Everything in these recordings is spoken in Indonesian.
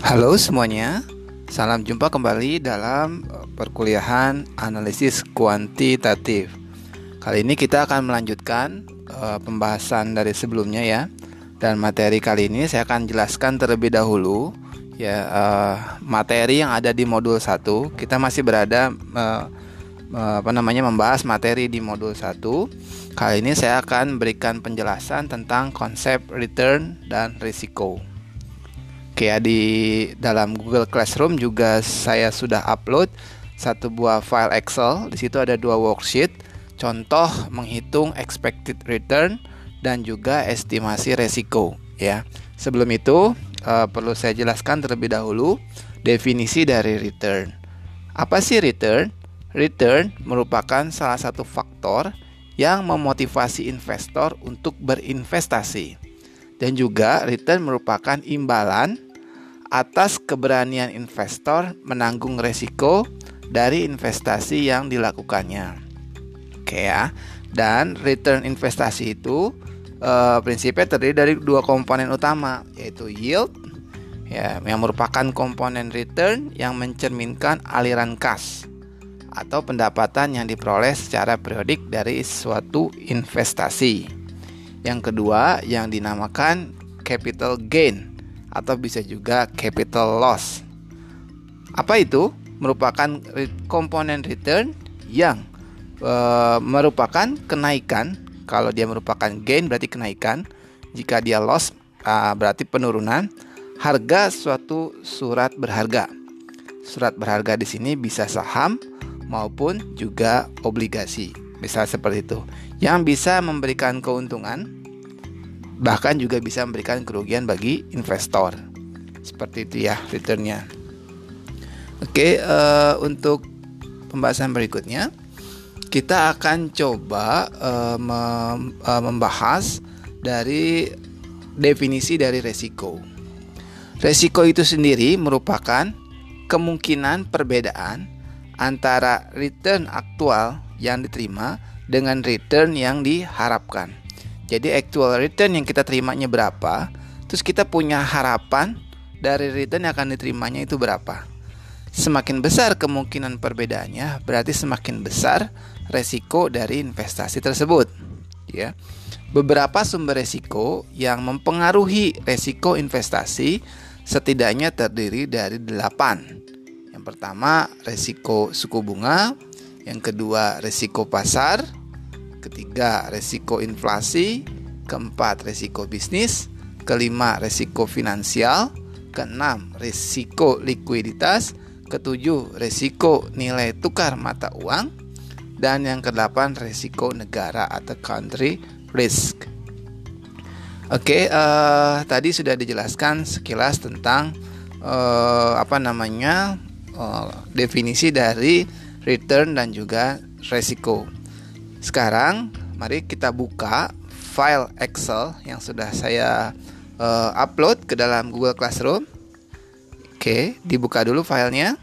Halo semuanya, salam jumpa kembali dalam eh, perkuliahan analisis kuantitatif. Kali ini kita akan melanjutkan uh, pembahasan dari sebelumnya ya. Dan materi kali ini saya akan jelaskan terlebih dahulu ya uh, materi yang ada di modul 1. Kita masih berada uh, apa namanya membahas materi di modul 1. Kali ini saya akan berikan penjelasan tentang konsep return dan risiko. Oke ya di dalam Google Classroom juga saya sudah upload satu buah file Excel. Di situ ada dua worksheet, contoh menghitung expected return dan juga estimasi resiko ya. Sebelum itu uh, perlu saya jelaskan terlebih dahulu definisi dari return. Apa sih return? Return merupakan salah satu faktor yang memotivasi investor untuk berinvestasi. Dan juga return merupakan imbalan atas keberanian investor menanggung resiko dari investasi yang dilakukannya. Oke ya. Dan return investasi itu e, prinsipnya terdiri dari dua komponen utama yaitu yield ya yang merupakan komponen return yang mencerminkan aliran kas atau pendapatan yang diperoleh secara periodik dari suatu investasi. Yang kedua yang dinamakan capital gain atau bisa juga capital loss. Apa itu? Merupakan komponen return yang e, merupakan kenaikan. Kalau dia merupakan gain berarti kenaikan. Jika dia loss e, berarti penurunan harga suatu surat berharga. Surat berharga di sini bisa saham maupun juga obligasi. Bisa seperti itu. Yang bisa memberikan keuntungan bahkan juga bisa memberikan kerugian bagi investor. Seperti itu ya returnnya. Oke, uh, untuk pembahasan berikutnya kita akan coba uh, mem uh, membahas dari definisi dari resiko. Resiko itu sendiri merupakan kemungkinan perbedaan antara return aktual yang diterima dengan return yang diharapkan. Jadi actual return yang kita terimanya berapa, terus kita punya harapan dari return yang akan diterimanya itu berapa. Semakin besar kemungkinan perbedaannya, berarti semakin besar resiko dari investasi tersebut. Ya. Beberapa sumber resiko yang mempengaruhi resiko investasi setidaknya terdiri dari delapan. Yang pertama, resiko suku bunga, yang kedua, resiko pasar, ketiga resiko inflasi, keempat resiko bisnis, kelima resiko finansial, keenam resiko likuiditas, ketujuh resiko nilai tukar mata uang, dan yang kedelapan resiko negara atau country risk. Oke, uh, tadi sudah dijelaskan sekilas tentang uh, apa namanya uh, definisi dari return dan juga resiko. Sekarang mari kita buka file Excel yang sudah saya uh, upload ke dalam Google Classroom. Oke, dibuka dulu filenya.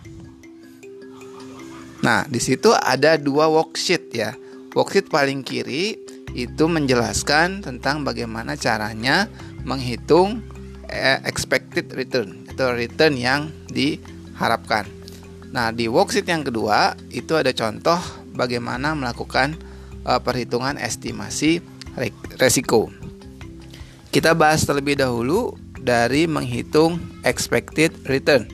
Nah, di situ ada dua worksheet ya. Worksheet paling kiri itu menjelaskan tentang bagaimana caranya menghitung eh, expected return atau return yang diharapkan. Nah, di worksheet yang kedua itu ada contoh bagaimana melakukan uh, perhitungan estimasi resiko. Kita bahas terlebih dahulu dari menghitung expected return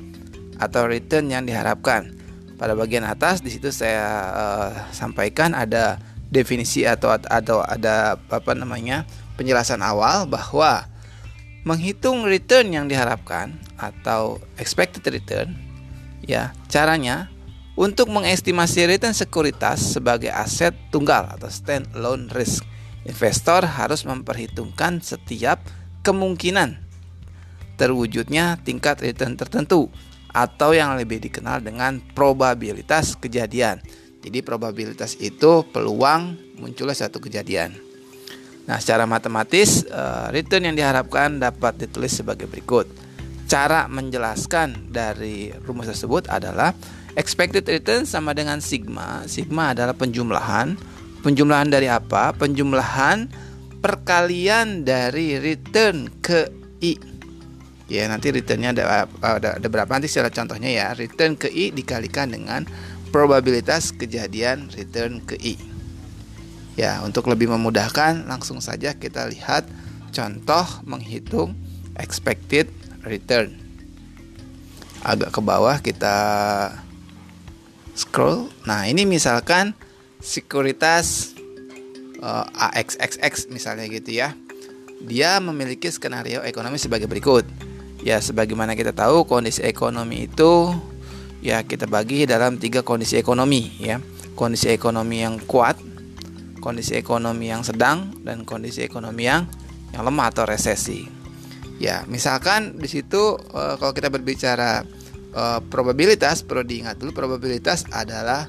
atau return yang diharapkan. Pada bagian atas di situ saya uh, sampaikan ada definisi atau atau ada apa namanya penjelasan awal bahwa menghitung return yang diharapkan atau expected return ya caranya untuk mengestimasi return sekuritas sebagai aset tunggal atau stand alone risk, investor harus memperhitungkan setiap kemungkinan terwujudnya tingkat return tertentu atau yang lebih dikenal dengan probabilitas kejadian. Jadi probabilitas itu peluang munculnya satu kejadian. Nah, secara matematis eh, return yang diharapkan dapat ditulis sebagai berikut. Cara menjelaskan dari rumus tersebut adalah Expected return sama dengan sigma. Sigma adalah penjumlahan. Penjumlahan dari apa? Penjumlahan perkalian dari return ke I. Ya, nanti returnnya ada, ada, ada berapa nanti secara contohnya ya. Return ke I dikalikan dengan probabilitas kejadian return ke I. Ya, untuk lebih memudahkan langsung saja kita lihat contoh menghitung expected return. Agak ke bawah kita scroll. Nah, ini misalkan sekuritas uh, eh, AXXX misalnya gitu ya. Dia memiliki skenario ekonomi sebagai berikut. Ya, sebagaimana kita tahu kondisi ekonomi itu ya kita bagi dalam tiga kondisi ekonomi ya. Kondisi ekonomi yang kuat, kondisi ekonomi yang sedang dan kondisi ekonomi yang yang lemah atau resesi. Ya, misalkan di situ uh, kalau kita berbicara uh, probabilitas perlu diingat dulu probabilitas adalah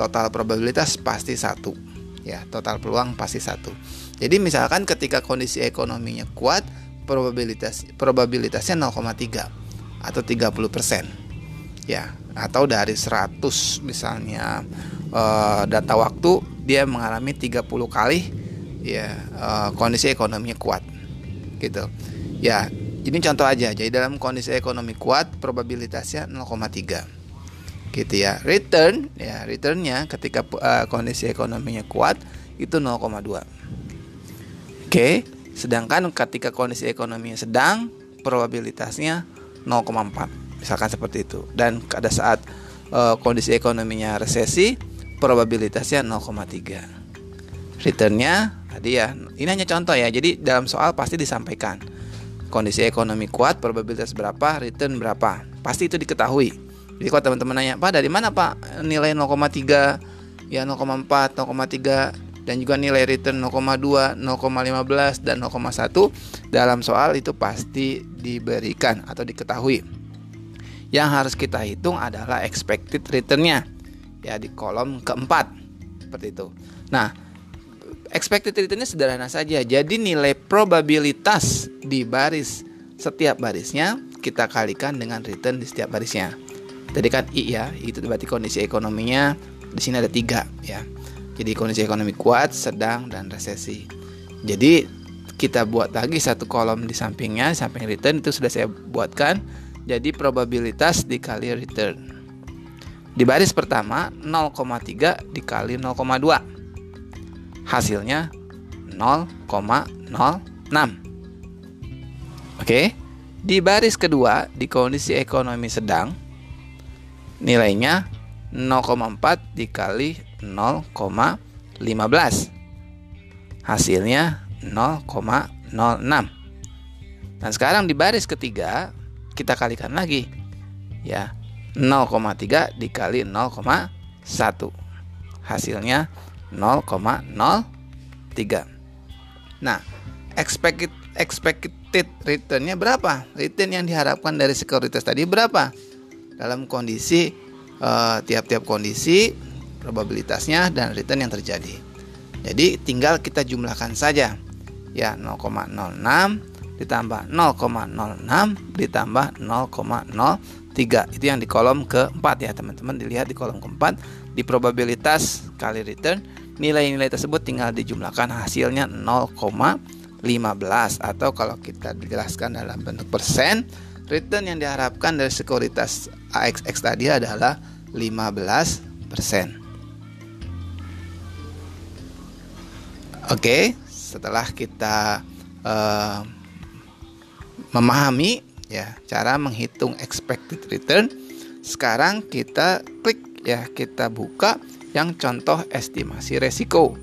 total probabilitas pasti satu. Ya, total peluang pasti satu. Jadi misalkan ketika kondisi ekonominya kuat, probabilitas probabilitasnya 0,3 atau 30%. Ya, atau dari 100 misalnya uh, data waktu dia mengalami 30 kali ya uh, kondisi ekonominya kuat. Gitu. Ya, ini contoh aja. Jadi dalam kondisi ekonomi kuat probabilitasnya 0,3 gitu ya. Return ya, returnnya ketika uh, kondisi ekonominya kuat itu 0,2. Oke, Sedangkan ketika kondisi ekonominya sedang, probabilitasnya 0,4. Misalkan seperti itu. Dan pada saat e, kondisi ekonominya resesi, probabilitasnya 0,3. Returnnya tadi ya, ini hanya contoh ya. Jadi dalam soal pasti disampaikan kondisi ekonomi kuat, probabilitas berapa, return berapa. Pasti itu diketahui. Jadi kalau teman-teman nanya, Pak dari mana Pak nilai 0,3, ya 0,4, 0,3 dan juga nilai return 0,2, 0,15 dan 0,1 dalam soal itu pasti diberikan atau diketahui. Yang harus kita hitung adalah expected returnnya ya di kolom keempat seperti itu. Nah, expected returnnya sederhana saja. Jadi nilai probabilitas di baris setiap barisnya kita kalikan dengan return di setiap barisnya. Tadi kan I ya, itu berarti kondisi ekonominya di sini ada tiga ya. Jadi kondisi ekonomi kuat, sedang, dan resesi. Jadi kita buat lagi satu kolom di sampingnya, samping return itu sudah saya buatkan. Jadi probabilitas dikali return. Di baris pertama 0,3 dikali 0,2. Hasilnya 0,06. Oke. Di baris kedua di kondisi ekonomi sedang nilainya 0,4 dikali 0,15 Hasilnya 0,06 Dan sekarang di baris ketiga Kita kalikan lagi Ya 0,3 dikali 0,1 Hasilnya 0,03 Nah expected, expected returnnya berapa? Return yang diharapkan dari sekuritas tadi berapa? Dalam kondisi eh, tiap-tiap uh, kondisi probabilitasnya dan return yang terjadi. Jadi tinggal kita jumlahkan saja. Ya, 0,06 ditambah 0,06 ditambah 0,03. Itu yang di kolom keempat ya, teman-teman. Dilihat di kolom keempat di probabilitas kali return, nilai-nilai tersebut tinggal dijumlahkan hasilnya 0,15 atau kalau kita dijelaskan dalam bentuk persen, return yang diharapkan dari sekuritas AXX tadi adalah 15 persen. Oke, setelah kita uh, memahami ya cara menghitung expected return, sekarang kita klik ya kita buka yang contoh estimasi resiko.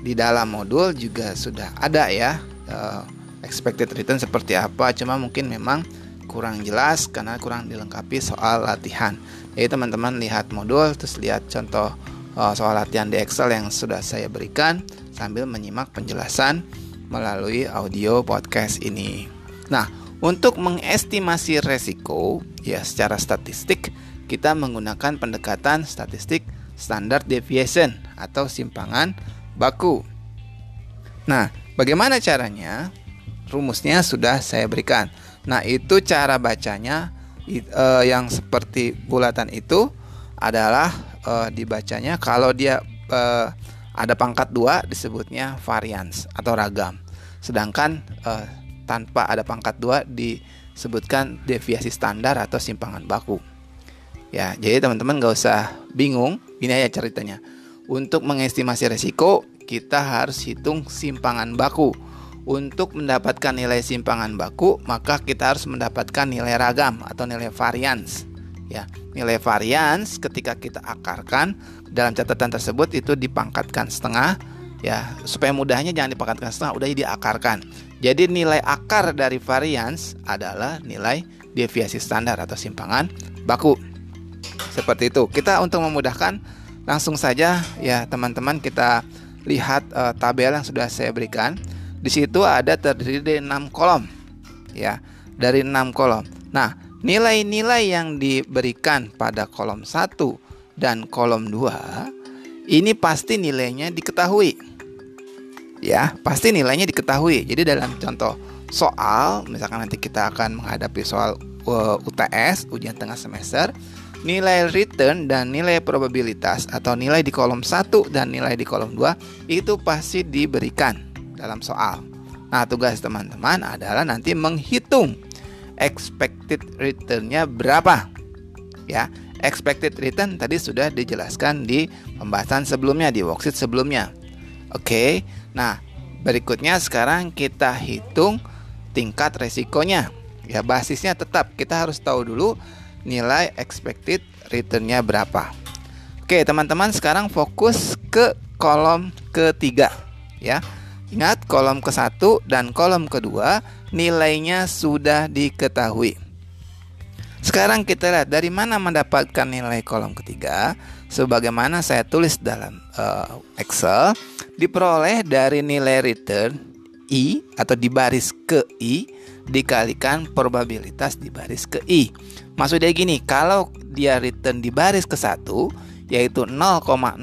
Di dalam modul juga sudah ada ya uh, expected return seperti apa, cuma mungkin memang kurang jelas karena kurang dilengkapi soal latihan. Jadi teman-teman lihat modul terus lihat contoh uh, soal latihan di Excel yang sudah saya berikan sambil menyimak penjelasan melalui audio podcast ini. Nah, untuk mengestimasi resiko ya secara statistik kita menggunakan pendekatan statistik standard deviation atau simpangan baku. Nah, bagaimana caranya? Rumusnya sudah saya berikan. Nah, itu cara bacanya uh, yang seperti bulatan itu adalah uh, dibacanya kalau dia uh, ada pangkat dua disebutnya varians atau ragam. Sedangkan tanpa ada pangkat dua di sebutkan deviasi standar atau simpangan baku. Ya, jadi teman-teman gak usah bingung, ini aja ceritanya. Untuk mengestimasi resiko, kita harus hitung simpangan baku. Untuk mendapatkan nilai simpangan baku, maka kita harus mendapatkan nilai ragam atau nilai varians. Ya, nilai varians ketika kita akarkan dalam catatan tersebut itu dipangkatkan setengah ya supaya mudahnya jangan dipangkatkan setengah udah diakarkan jadi nilai akar dari varians adalah nilai deviasi standar atau simpangan baku seperti itu kita untuk memudahkan langsung saja ya teman-teman kita lihat uh, tabel yang sudah saya berikan di situ ada terdiri dari 6 kolom ya dari 6 kolom nah nilai-nilai yang diberikan pada kolom 1 dan kolom 2 ini pasti nilainya diketahui. Ya, pasti nilainya diketahui. Jadi dalam contoh soal, misalkan nanti kita akan menghadapi soal uh, UTS, ujian tengah semester, nilai return dan nilai probabilitas atau nilai di kolom 1 dan nilai di kolom 2 itu pasti diberikan dalam soal. Nah, tugas teman-teman adalah nanti menghitung expected returnnya berapa. Ya, expected return tadi sudah dijelaskan di pembahasan sebelumnya di worksheet sebelumnya. Oke. Nah, berikutnya sekarang kita hitung tingkat resikonya. Ya, basisnya tetap kita harus tahu dulu nilai expected returnnya berapa. Oke, teman-teman sekarang fokus ke kolom ketiga ya. Ingat kolom ke satu dan kolom kedua nilainya sudah diketahui. Sekarang kita lihat dari mana mendapatkan nilai kolom ketiga. Sebagaimana saya tulis dalam uh, Excel, diperoleh dari nilai return I atau di baris ke I dikalikan probabilitas di baris ke I. Maksudnya gini, kalau dia return di baris ke satu yaitu 0,07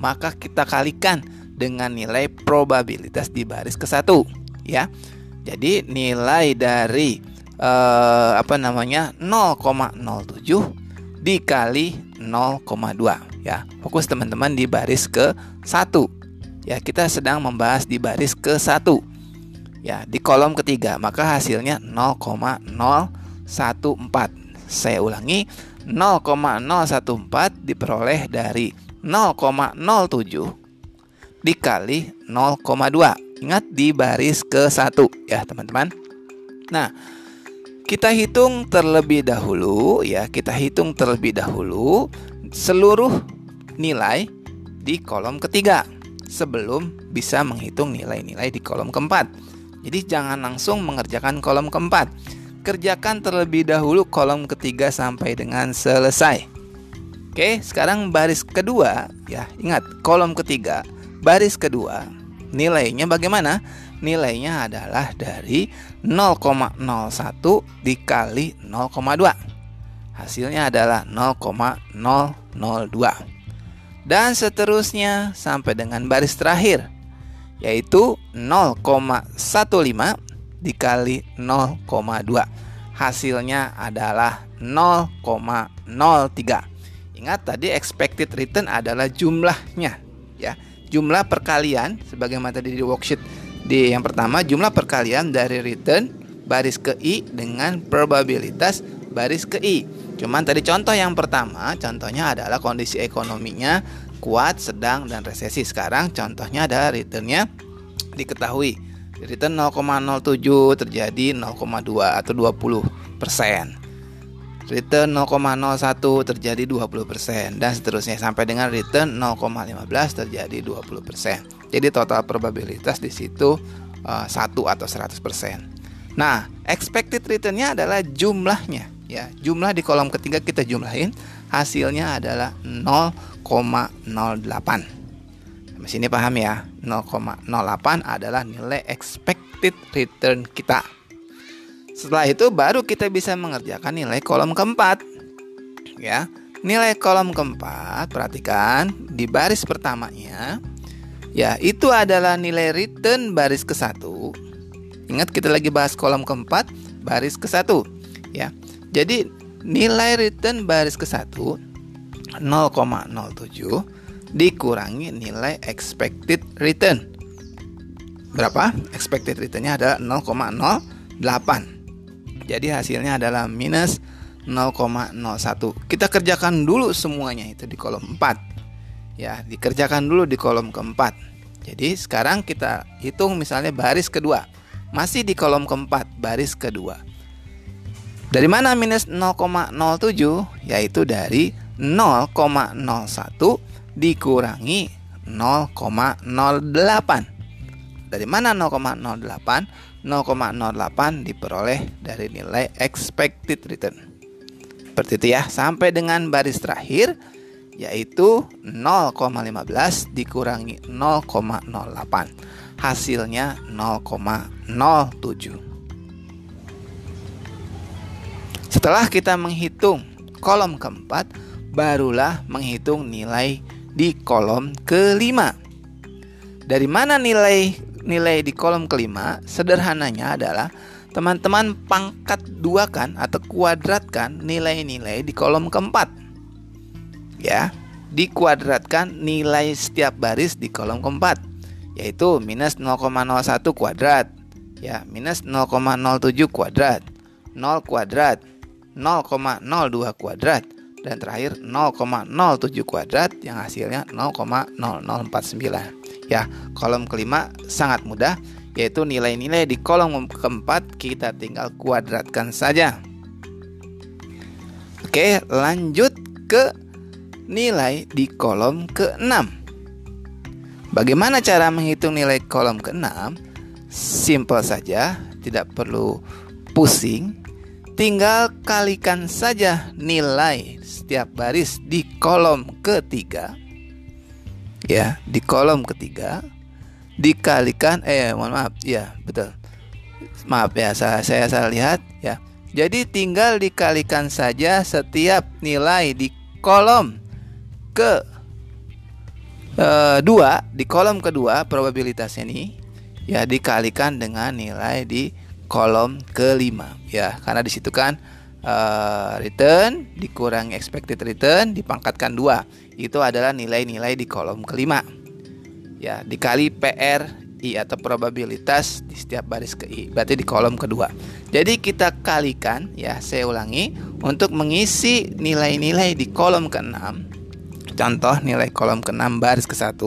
maka kita kalikan dengan nilai probabilitas di baris ke satu ya. Jadi nilai dari eh, apa namanya 0,07 dikali 0,2 ya. Fokus teman-teman di baris ke 1. Ya, kita sedang membahas di baris ke 1. Ya, di kolom ketiga, maka hasilnya 0,014. Saya ulangi, 0,014 diperoleh dari 0,07 dikali 0,2. Ingat di baris ke 1 ya, teman-teman. Nah, kita hitung terlebih dahulu ya, kita hitung terlebih dahulu seluruh nilai di kolom ketiga sebelum bisa menghitung nilai-nilai di kolom keempat. Jadi jangan langsung mengerjakan kolom keempat. Kerjakan terlebih dahulu kolom ketiga sampai dengan selesai. Oke, sekarang baris kedua ya. Ingat, kolom ketiga, baris kedua nilainya bagaimana? nilainya adalah dari 0,01 dikali 0,2. Hasilnya adalah 0,002. Dan seterusnya sampai dengan baris terakhir yaitu 0,15 dikali 0,2. Hasilnya adalah 0,03. Ingat tadi expected return adalah jumlahnya ya. Jumlah perkalian sebagaimana tadi di worksheet di yang pertama jumlah perkalian dari return baris ke i dengan probabilitas baris ke i. Cuman tadi contoh yang pertama, contohnya adalah kondisi ekonominya kuat, sedang dan resesi. Sekarang contohnya adalah returnnya diketahui return 0,07 terjadi 0,2 atau 20 persen. Return 0,01 terjadi 20 persen dan seterusnya sampai dengan return 0,15 terjadi 20 persen. Jadi total probabilitas di situ uh, eh, 1 atau 100%. Nah, expected returnnya adalah jumlahnya ya. Jumlah di kolom ketiga kita jumlahin, hasilnya adalah 0,08. Sini paham ya? 0,08 adalah nilai expected return kita. Setelah itu baru kita bisa mengerjakan nilai kolom keempat. Ya. Nilai kolom keempat, perhatikan di baris pertamanya Ya, itu adalah nilai return baris ke satu. Ingat kita lagi bahas kolom keempat, baris ke satu. Ya, jadi nilai return baris ke satu 0,07 dikurangi nilai expected return. Berapa? Expected returnnya adalah 0,08. Jadi hasilnya adalah minus 0,01. Kita kerjakan dulu semuanya itu di kolom 4. Ya, dikerjakan dulu di kolom keempat. Jadi sekarang kita hitung misalnya baris kedua. Masih di kolom keempat, baris kedua. Dari mana minus 0,07? Yaitu dari 0,01 dikurangi 0,08. Dari mana 0,08? 0,08 diperoleh dari nilai expected return. Seperti itu ya, sampai dengan baris terakhir yaitu 0,15 dikurangi 0,08. Hasilnya 0,07. Setelah kita menghitung kolom keempat, barulah menghitung nilai di kolom kelima. Dari mana nilai nilai di kolom kelima? Sederhananya adalah teman-teman pangkat dua kan atau kuadratkan nilai-nilai di kolom keempat. Ya, dikuadratkan nilai setiap baris di kolom keempat yaitu minus 0,01 kuadrat. Ya minus 0,07 kuadrat. 0 kuadrat. 0,02 kuadrat dan terakhir 0,07 kuadrat yang hasilnya 0,0049 Ya, kolom kelima sangat mudah yaitu nilai-nilai di kolom keempat kita tinggal kuadratkan saja. Oke, lanjut ke nilai di kolom ke-6. Bagaimana cara menghitung nilai kolom ke-6? Simple saja, tidak perlu pusing. Tinggal kalikan saja nilai setiap baris di kolom ketiga. Ya di kolom ketiga dikalikan eh mohon maaf ya betul. Maaf ya saya saya salah lihat ya. Jadi tinggal dikalikan saja setiap nilai di kolom ke uh, dua di kolom kedua probabilitasnya ini ya dikalikan dengan nilai di kolom kelima ya karena di situ kan uh, return dikurangi expected return dipangkatkan dua itu adalah nilai-nilai di kolom kelima. Ya, dikali PR I atau probabilitas di setiap baris ke I, berarti di kolom kedua. Jadi kita kalikan ya, saya ulangi untuk mengisi nilai-nilai di kolom ke-6. Contoh nilai kolom ke-6 baris ke-1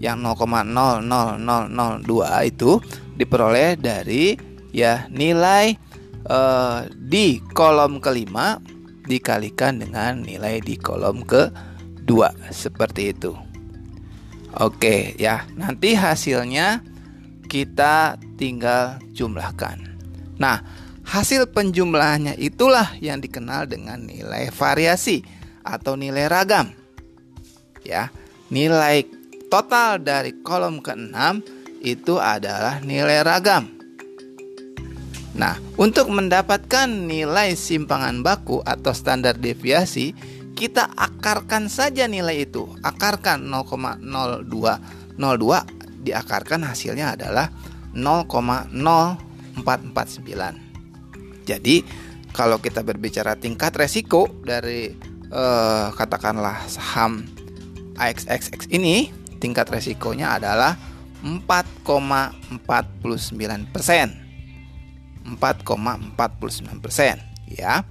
yang 0,00002 itu diperoleh dari ya nilai uh, di kolom kelima dikalikan dengan nilai di kolom ke dua seperti itu. Oke ya, nanti hasilnya kita tinggal jumlahkan. Nah, hasil penjumlahannya itulah yang dikenal dengan nilai variasi atau nilai ragam. Ya, nilai total dari kolom ke-6 itu adalah nilai ragam. Nah, untuk mendapatkan nilai simpangan baku atau standar deviasi, kita akarkan saja nilai itu. Akarkan 0,0202 diakarkan hasilnya adalah 0,0449. Jadi kalau kita berbicara tingkat resiko dari eh, katakanlah saham AXXX ini tingkat resikonya adalah 4,49 persen 4,49 persen ya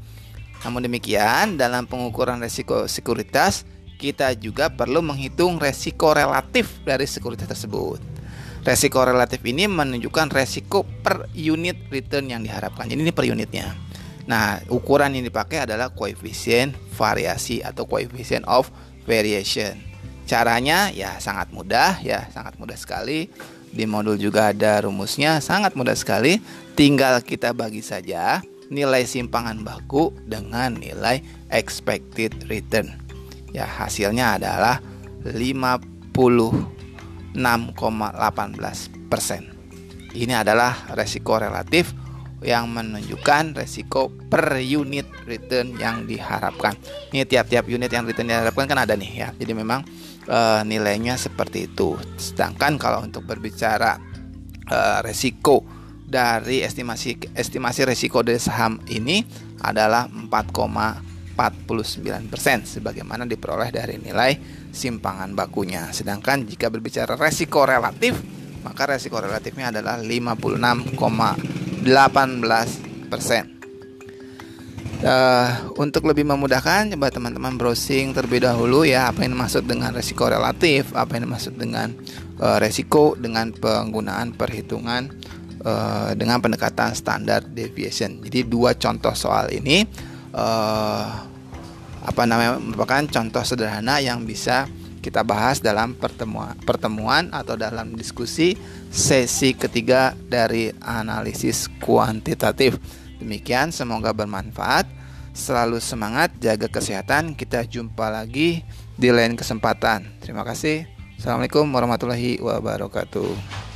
namun demikian, dalam pengukuran resiko sekuritas, kita juga perlu menghitung resiko relatif dari sekuritas tersebut. Resiko relatif ini menunjukkan resiko per unit return yang diharapkan. Jadi ini per unitnya. Nah, ukuran yang dipakai adalah koefisien variasi atau koefisien of variation. Caranya ya sangat mudah ya, sangat mudah sekali. Di modul juga ada rumusnya, sangat mudah sekali. Tinggal kita bagi saja nilai simpangan baku dengan nilai expected return. Ya, hasilnya adalah 56,18%. Ini adalah resiko relatif yang menunjukkan resiko per unit return yang diharapkan. Ini tiap-tiap unit yang return diharapkan kan ada nih ya. Jadi memang e, nilainya seperti itu. Sedangkan kalau untuk berbicara e, resiko dari estimasi estimasi risiko dari saham ini adalah 4,49% sebagaimana diperoleh dari nilai simpangan bakunya. Sedangkan jika berbicara resiko relatif, maka resiko relatifnya adalah 56,18%. Uh, untuk lebih memudahkan, coba teman-teman browsing terlebih dahulu ya apa yang dimaksud dengan resiko relatif, apa yang dimaksud dengan uh, resiko dengan penggunaan perhitungan uh, dengan pendekatan standar deviation. Jadi dua contoh soal ini uh, apa namanya merupakan contoh sederhana yang bisa kita bahas dalam pertemuan pertemuan atau dalam diskusi sesi ketiga dari analisis kuantitatif. Demikian, semoga bermanfaat. Selalu semangat, jaga kesehatan. Kita jumpa lagi di lain kesempatan. Terima kasih. Assalamualaikum warahmatullahi wabarakatuh.